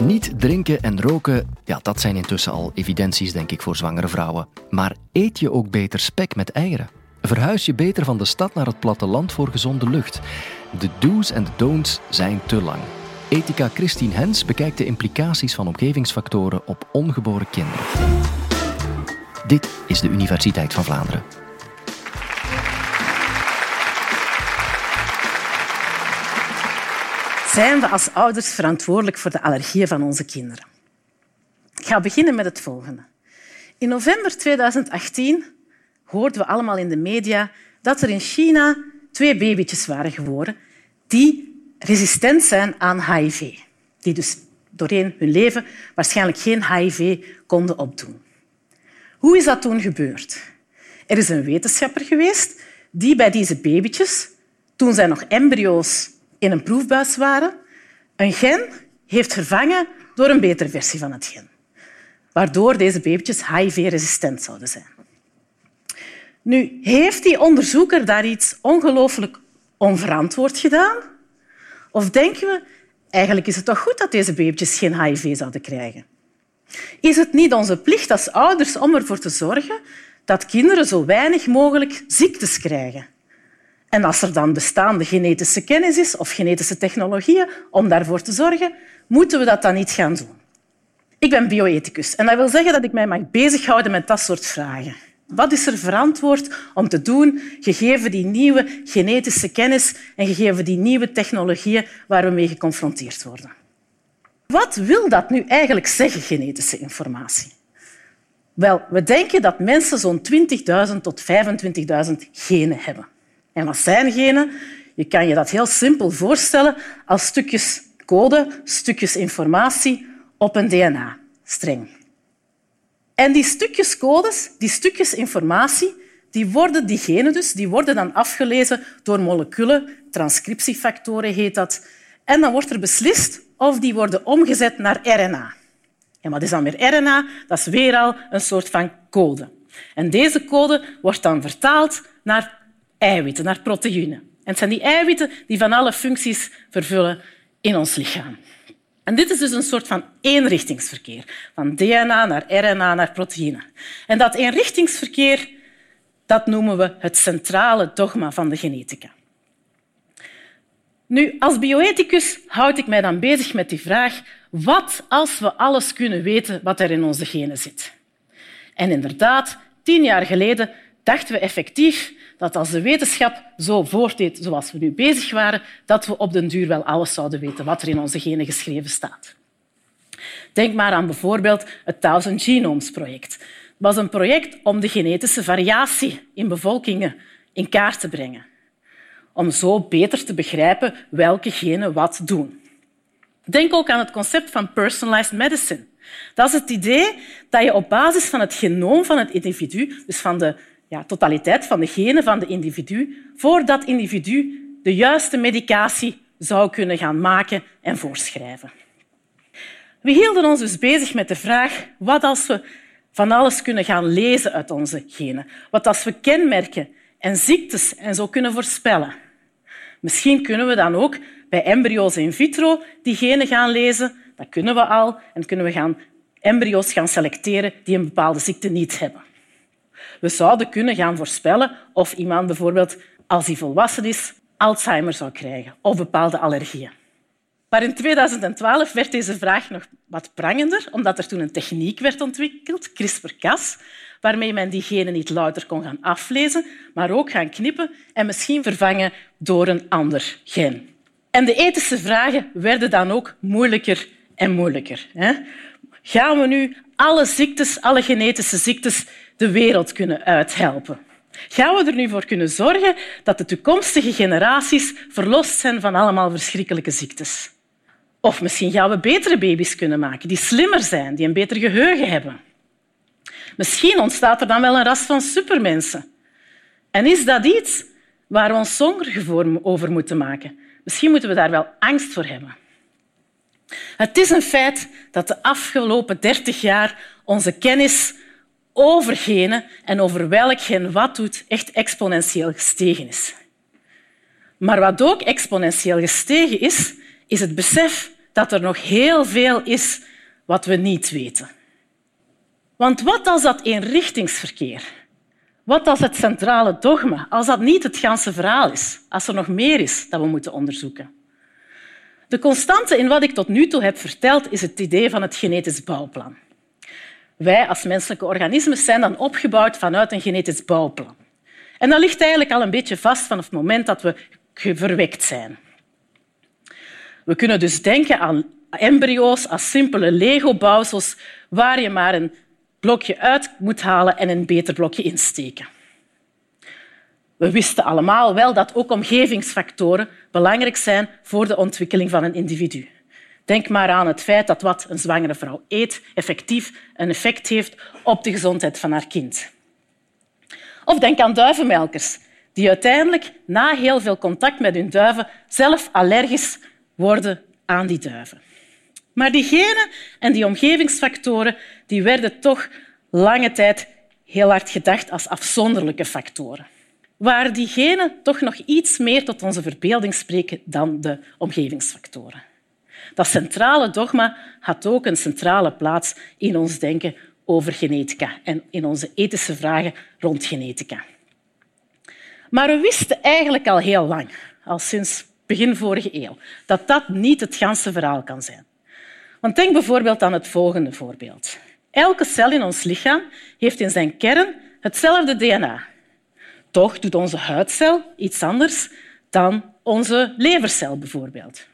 Niet drinken en roken, ja, dat zijn intussen al evidenties, denk ik, voor zwangere vrouwen. Maar eet je ook beter spek met eieren? Verhuis je beter van de stad naar het platteland voor gezonde lucht? De do's en de don'ts zijn te lang. Ethica Christine Hens bekijkt de implicaties van omgevingsfactoren op ongeboren kinderen. Dit is de Universiteit van Vlaanderen. Zijn we als ouders verantwoordelijk voor de allergieën van onze kinderen? Ik ga beginnen met het volgende. In november 2018 hoorden we allemaal in de media dat er in China twee babytjes waren geboren die resistent zijn aan HIV. Die dus doorheen hun leven waarschijnlijk geen HIV konden opdoen. Hoe is dat toen gebeurd? Er is een wetenschapper geweest die bij deze babytjes, toen zij nog embryo's in een proefbuis waren, een gen heeft vervangen door een betere versie van het gen, waardoor deze babytjes HIV-resistent zouden zijn. Nu, heeft die onderzoeker daar iets ongelooflijk onverantwoord gedaan? Of denken we, eigenlijk is het toch goed dat deze babytjes geen HIV zouden krijgen? Is het niet onze plicht als ouders om ervoor te zorgen dat kinderen zo weinig mogelijk ziektes krijgen? En als er dan bestaande genetische kennis is of genetische technologieën om daarvoor te zorgen, moeten we dat dan niet gaan doen. Ik ben bioethicus en dat wil zeggen dat ik mij mag bezighouden met dat soort vragen. Wat is er verantwoord om te doen, gegeven die nieuwe genetische kennis en gegeven die nieuwe technologieën waar we mee geconfronteerd worden? Wat wil dat nu eigenlijk zeggen, genetische informatie? Wel, we denken dat mensen zo'n 20.000 tot 25.000 genen hebben. En wat zijn genen? Je kan je dat heel simpel voorstellen als stukjes code, stukjes informatie op een DNA-streng. En die stukjes codes, die stukjes informatie, die worden, die genen dus, die worden dan afgelezen door moleculen, transcriptiefactoren heet dat. En dan wordt er beslist of die worden omgezet naar RNA. En wat is dan weer RNA? Dat is weer al een soort van code. En deze code wordt dan vertaald naar eiwitten, naar proteïnen. En het zijn die eiwitten die van alle functies vervullen in ons lichaam. En dit is dus een soort van eenrichtingsverkeer, van DNA naar RNA naar proteïne. En dat eenrichtingsverkeer dat noemen we het centrale dogma van de genetica. Nu, als bioethicus houd ik mij dan bezig met die vraag wat als we alles kunnen weten wat er in onze genen zit? En inderdaad, tien jaar geleden dachten we effectief dat als de wetenschap zo voortdeed zoals we nu bezig waren, dat we op den duur wel alles zouden weten wat er in onze genen geschreven staat. Denk maar aan bijvoorbeeld het Thousand Genomes Project. Het was een project om de genetische variatie in bevolkingen in kaart te brengen. Om zo beter te begrijpen welke genen wat doen. Denk ook aan het concept van personalized medicine. Dat is het idee dat je op basis van het genoom van het individu, dus van de ja, totaliteit van de genen van het individu, voor dat individu de juiste medicatie zou kunnen gaan maken en voorschrijven. We hielden ons dus bezig met de vraag wat als we van alles kunnen gaan lezen uit onze genen, wat als we kenmerken en ziektes en zo kunnen voorspellen. Misschien kunnen we dan ook bij embryo's in vitro die genen gaan lezen. Dat kunnen we al. En kunnen we gaan embryo's gaan selecteren die een bepaalde ziekte niet hebben. We zouden kunnen gaan voorspellen of iemand bijvoorbeeld, als hij volwassen is, Alzheimer zou krijgen of bepaalde allergieën. Maar in 2012 werd deze vraag nog wat prangender, omdat er toen een techniek werd ontwikkeld, CRISPR-Cas, waarmee men die genen niet louter kon gaan aflezen, maar ook gaan knippen en misschien vervangen door een ander gen. En de ethische vragen werden dan ook moeilijker en moeilijker. Gaan we nu alle ziektes, alle genetische ziektes, de wereld kunnen uithelpen? Gaan we er nu voor kunnen zorgen dat de toekomstige generaties verlost zijn van allemaal verschrikkelijke ziektes? Of misschien gaan we betere baby's kunnen maken, die slimmer zijn, die een beter geheugen hebben. Misschien ontstaat er dan wel een ras van supermensen. En is dat iets waar we ons zorgen over moeten maken? Misschien moeten we daar wel angst voor hebben. Het is een feit dat de afgelopen dertig jaar onze kennis over genen en over welk gen wat doet echt exponentieel gestegen is. Maar wat ook exponentieel gestegen is, is het besef dat er nog heel veel is wat we niet weten. Want wat als dat eenrichtingsverkeer, wat als het centrale dogma, als dat niet het ganse verhaal is, als er nog meer is dat we moeten onderzoeken? De constante in wat ik tot nu toe heb verteld is het idee van het genetisch bouwplan. Wij als menselijke organismen zijn dan opgebouwd vanuit een genetisch bouwplan. En dat ligt eigenlijk al een beetje vast vanaf het moment dat we verwekt zijn. We kunnen dus denken aan embryo's als simpele Lego-bouwsels waar je maar een blokje uit moet halen en een beter blokje insteken. We wisten allemaal wel dat ook omgevingsfactoren belangrijk zijn voor de ontwikkeling van een individu. Denk maar aan het feit dat wat een zwangere vrouw eet effectief een effect heeft op de gezondheid van haar kind. Of denk aan duivenmelkers, die uiteindelijk na heel veel contact met hun duiven zelf allergisch worden aan die duiven. Maar die genen en die omgevingsfactoren die werden toch lange tijd heel hard gedacht als afzonderlijke factoren. Waar die genen toch nog iets meer tot onze verbeelding spreken dan de omgevingsfactoren. Dat centrale dogma had ook een centrale plaats in ons denken over genetica en in onze ethische vragen rond genetica. Maar we wisten eigenlijk al heel lang, al sinds begin vorige eeuw, dat dat niet het ganse verhaal kan zijn. Want denk bijvoorbeeld aan het volgende voorbeeld. Elke cel in ons lichaam heeft in zijn kern hetzelfde DNA. Toch doet onze huidcel iets anders dan onze levercel bijvoorbeeld.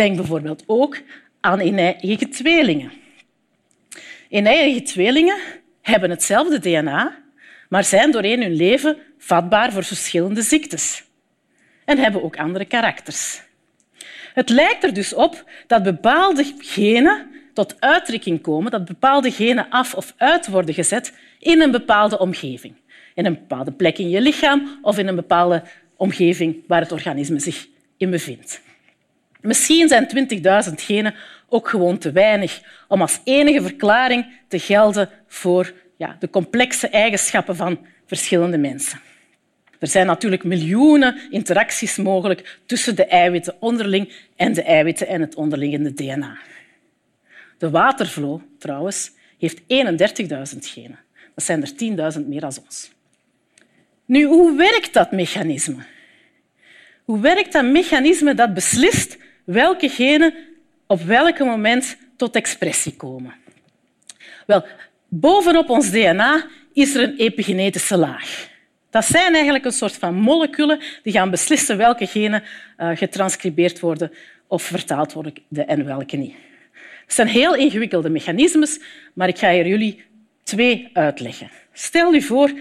Denk bijvoorbeeld ook aan eigen tweelingen. Eigen tweelingen hebben hetzelfde DNA, maar zijn doorheen hun leven vatbaar voor verschillende ziektes en hebben ook andere karakters. Het lijkt er dus op dat bepaalde genen tot uitdrukking komen, dat bepaalde genen af of uit worden gezet in een bepaalde omgeving. In een bepaalde plek in je lichaam of in een bepaalde omgeving waar het organisme zich in bevindt. Misschien zijn 20.000 genen ook gewoon te weinig om als enige verklaring te gelden voor ja, de complexe eigenschappen van verschillende mensen. Er zijn natuurlijk miljoenen interacties mogelijk tussen de eiwitten onderling en de eiwitten en het onderliggende DNA. De watervloer, trouwens, heeft 31.000 genen. Dat zijn er 10.000 meer dan ons. Nu, hoe werkt dat mechanisme? Hoe werkt dat mechanisme dat beslist welke genen op welk moment tot expressie komen? Wel, bovenop ons DNA is er een epigenetische laag. Dat zijn eigenlijk een soort van moleculen die gaan beslissen welke genen uh, getranscribeerd worden of vertaald worden en welke niet. Het zijn heel ingewikkelde mechanismes, maar ik ga hier jullie twee uitleggen. Stel je voor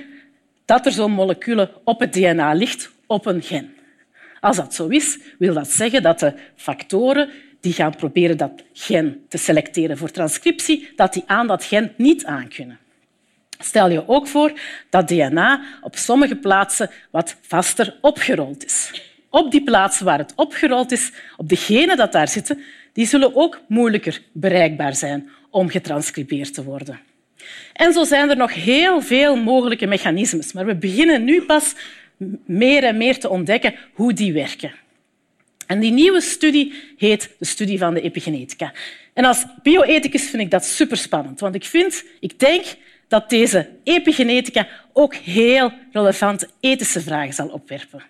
dat er zo'n moleculen op het DNA ligt, op een gen. Als dat zo is, wil dat zeggen dat de factoren die gaan proberen dat gen te selecteren voor transcriptie, dat die aan dat gen niet aankunnen. Stel je ook voor dat DNA op sommige plaatsen wat vaster opgerold is. Op die plaatsen waar het opgerold is, op de genen dat daar zitten, die zullen ook moeilijker bereikbaar zijn om getranscribeerd te worden. En zo zijn er nog heel veel mogelijke mechanismes, maar we beginnen nu pas meer en meer te ontdekken hoe die werken. En die nieuwe studie heet de studie van de epigenetica. En als bioethicus vind ik dat superspannend, want ik, vind, ik denk dat deze epigenetica ook heel relevante ethische vragen zal opwerpen.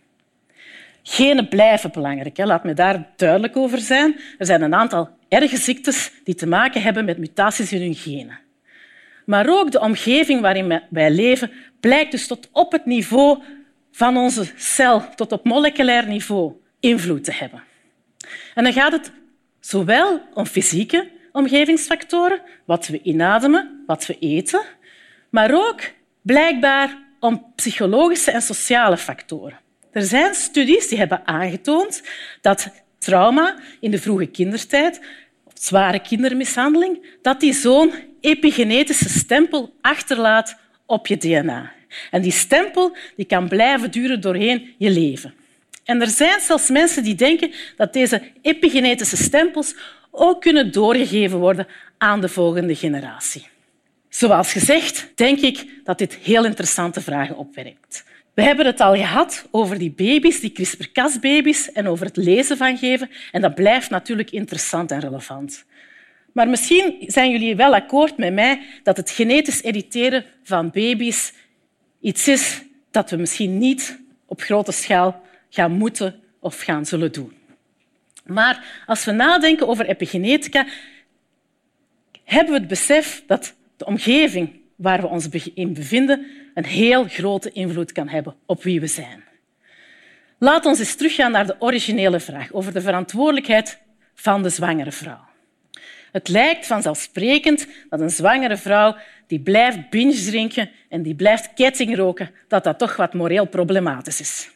Genen blijven belangrijk, hè. laat me daar duidelijk over zijn. Er zijn een aantal erge ziektes die te maken hebben met mutaties in hun genen. Maar ook de omgeving waarin wij leven blijkt dus tot op het niveau van onze cel, tot op moleculair niveau, invloed te hebben. En dan gaat het zowel om fysieke omgevingsfactoren, wat we inademen, wat we eten, maar ook blijkbaar om psychologische en sociale factoren. Er zijn studies die hebben aangetoond dat trauma in de vroege kindertijd, zware kindermishandeling, dat die zo'n epigenetische stempel achterlaat op je DNA. En die stempel die kan blijven duren doorheen je leven. En er zijn zelfs mensen die denken dat deze epigenetische stempels ook kunnen doorgegeven worden aan de volgende generatie. Zoals gezegd, denk ik dat dit heel interessante vragen opwerpt. We hebben het al gehad over die baby's, die CRISPR-Cas-baby's en over het lezen van geven. En dat blijft natuurlijk interessant en relevant. Maar misschien zijn jullie wel akkoord met mij dat het genetisch editeren van baby's iets is dat we misschien niet op grote schaal gaan moeten of gaan zullen doen. Maar als we nadenken over epigenetica, hebben we het besef dat de omgeving waar we ons in bevinden een heel grote invloed kan hebben op wie we zijn. Laat ons eens teruggaan naar de originele vraag over de verantwoordelijkheid van de zwangere vrouw. Het lijkt vanzelfsprekend dat een zwangere vrouw die blijft binge drinken en die blijft kettingroken, dat dat toch wat moreel problematisch is.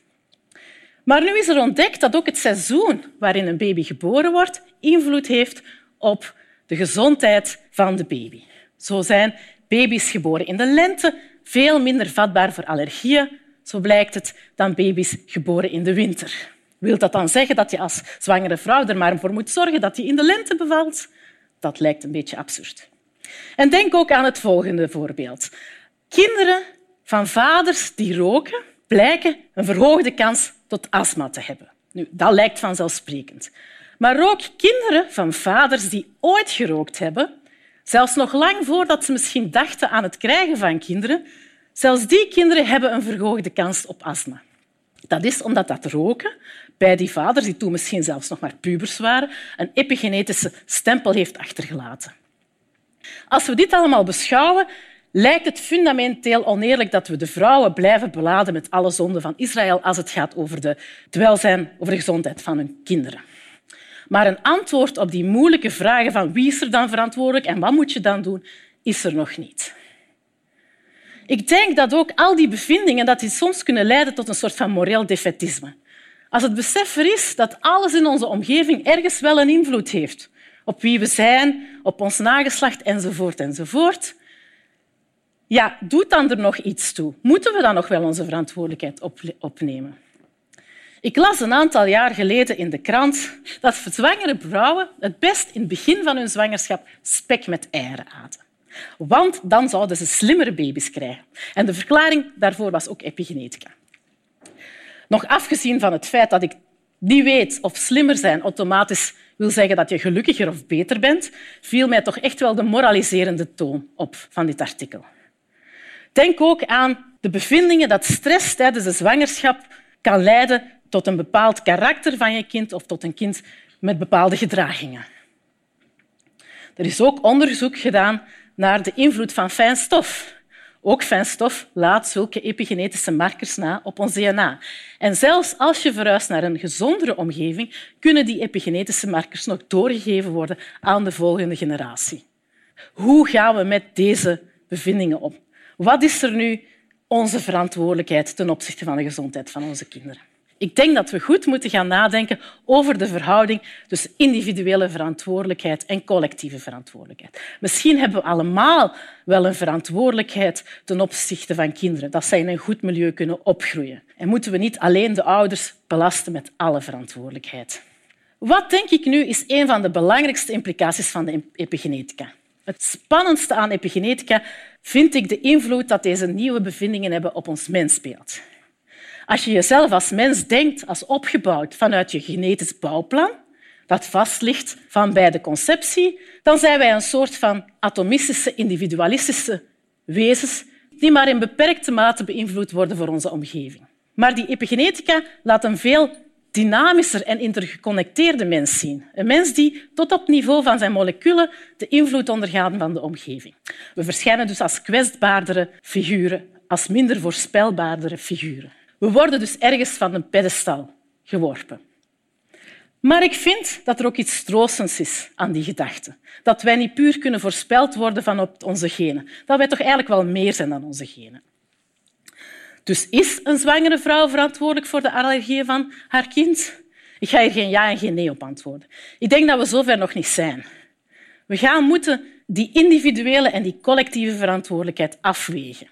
Maar nu is er ontdekt dat ook het seizoen waarin een baby geboren wordt invloed heeft op de gezondheid van de baby. Zo zijn baby's geboren in de lente veel minder vatbaar voor allergieën, zo blijkt het, dan baby's geboren in de winter. Wil dat dan zeggen dat je als zwangere vrouw er maar voor moet zorgen dat je in de lente bevalt? Dat lijkt een beetje absurd. En denk ook aan het volgende voorbeeld. Kinderen van vaders die roken blijken een verhoogde kans tot astma te hebben. Nu, dat lijkt vanzelfsprekend. Maar ook kinderen van vaders die ooit gerookt hebben, zelfs nog lang voordat ze misschien dachten aan het krijgen van kinderen, zelfs die kinderen hebben een verhoogde kans op astma. Dat is omdat dat roken bij die vaders, die toen misschien zelfs nog maar pubers waren, een epigenetische stempel heeft achtergelaten. Als we dit allemaal beschouwen, lijkt het fundamenteel oneerlijk dat we de vrouwen blijven beladen met alle zonden van Israël als het gaat over de, het welzijn, over de gezondheid van hun kinderen. Maar een antwoord op die moeilijke vragen van wie is er dan verantwoordelijk en wat moet je dan doen, is er nog niet. Ik denk dat ook al die bevindingen dat die soms kunnen leiden tot een soort van moreel defetisme. Als het besef er is dat alles in onze omgeving ergens wel een invloed heeft op wie we zijn, op ons nageslacht enzovoort enzovoort, ja, doet dan er nog iets toe? Moeten we dan nog wel onze verantwoordelijkheid opnemen? Ik las een aantal jaar geleden in de krant dat zwangere vrouwen het best in het begin van hun zwangerschap spek met eieren aten. Want dan zouden ze slimmere baby's krijgen. En de verklaring daarvoor was ook epigenetica. Nog afgezien van het feit dat ik niet weet of slimmer zijn automatisch wil zeggen dat je gelukkiger of beter bent, viel mij toch echt wel de moraliserende toon op van dit artikel. Denk ook aan de bevindingen dat stress tijdens de zwangerschap kan leiden tot een bepaald karakter van je kind of tot een kind met bepaalde gedragingen. Er is ook onderzoek gedaan naar de invloed van fijn stof. Ook fijn stof laat zulke epigenetische markers na op ons DNA. En zelfs als je verhuist naar een gezondere omgeving, kunnen die epigenetische markers nog doorgegeven worden aan de volgende generatie. Hoe gaan we met deze bevindingen om? Wat is er nu onze verantwoordelijkheid ten opzichte van de gezondheid van onze kinderen? Ik denk dat we goed moeten gaan nadenken over de verhouding tussen individuele verantwoordelijkheid en collectieve verantwoordelijkheid. Misschien hebben we allemaal wel een verantwoordelijkheid ten opzichte van kinderen, dat zij in een goed milieu kunnen opgroeien. En moeten we niet alleen de ouders belasten met alle verantwoordelijkheid. Wat denk ik nu is een van de belangrijkste implicaties van de epigenetica? Het spannendste aan epigenetica vind ik de invloed dat deze nieuwe bevindingen hebben op ons mensbeeld. Als je jezelf als mens denkt als opgebouwd vanuit je genetisch bouwplan, dat vast ligt van bij de conceptie, dan zijn wij een soort van atomistische, individualistische wezens die maar in beperkte mate beïnvloed worden door onze omgeving. Maar die epigenetica laat een veel dynamischer en intergeconnecteerde mens zien. Een mens die tot op niveau van zijn moleculen de invloed ondergaat van de omgeving. We verschijnen dus als kwetsbaardere figuren, als minder voorspelbaardere figuren. We worden dus ergens van een pedestal geworpen. Maar ik vind dat er ook iets troostends is aan die gedachte. Dat wij niet puur kunnen voorspeld worden van op onze genen. Dat wij toch eigenlijk wel meer zijn dan onze genen. Dus is een zwangere vrouw verantwoordelijk voor de allergieën van haar kind? Ik ga hier geen ja en geen nee op antwoorden. Ik denk dat we zover nog niet zijn. We gaan moeten die individuele en die collectieve verantwoordelijkheid afwegen.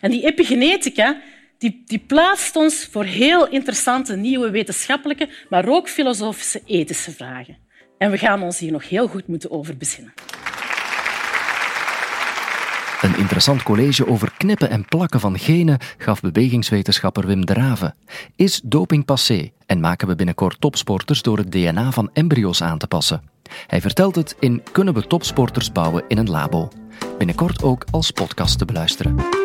En die epigenetica die, die plaatst ons voor heel interessante nieuwe wetenschappelijke, maar ook filosofische, ethische vragen. En we gaan ons hier nog heel goed moeten over bezinnen. Een interessant college over knippen en plakken van genen gaf bewegingswetenschapper Wim Drave. Is doping passé en maken we binnenkort topsporters door het DNA van embryo's aan te passen? Hij vertelt het in Kunnen we topsporters bouwen in een labo? Binnenkort ook als podcast te beluisteren.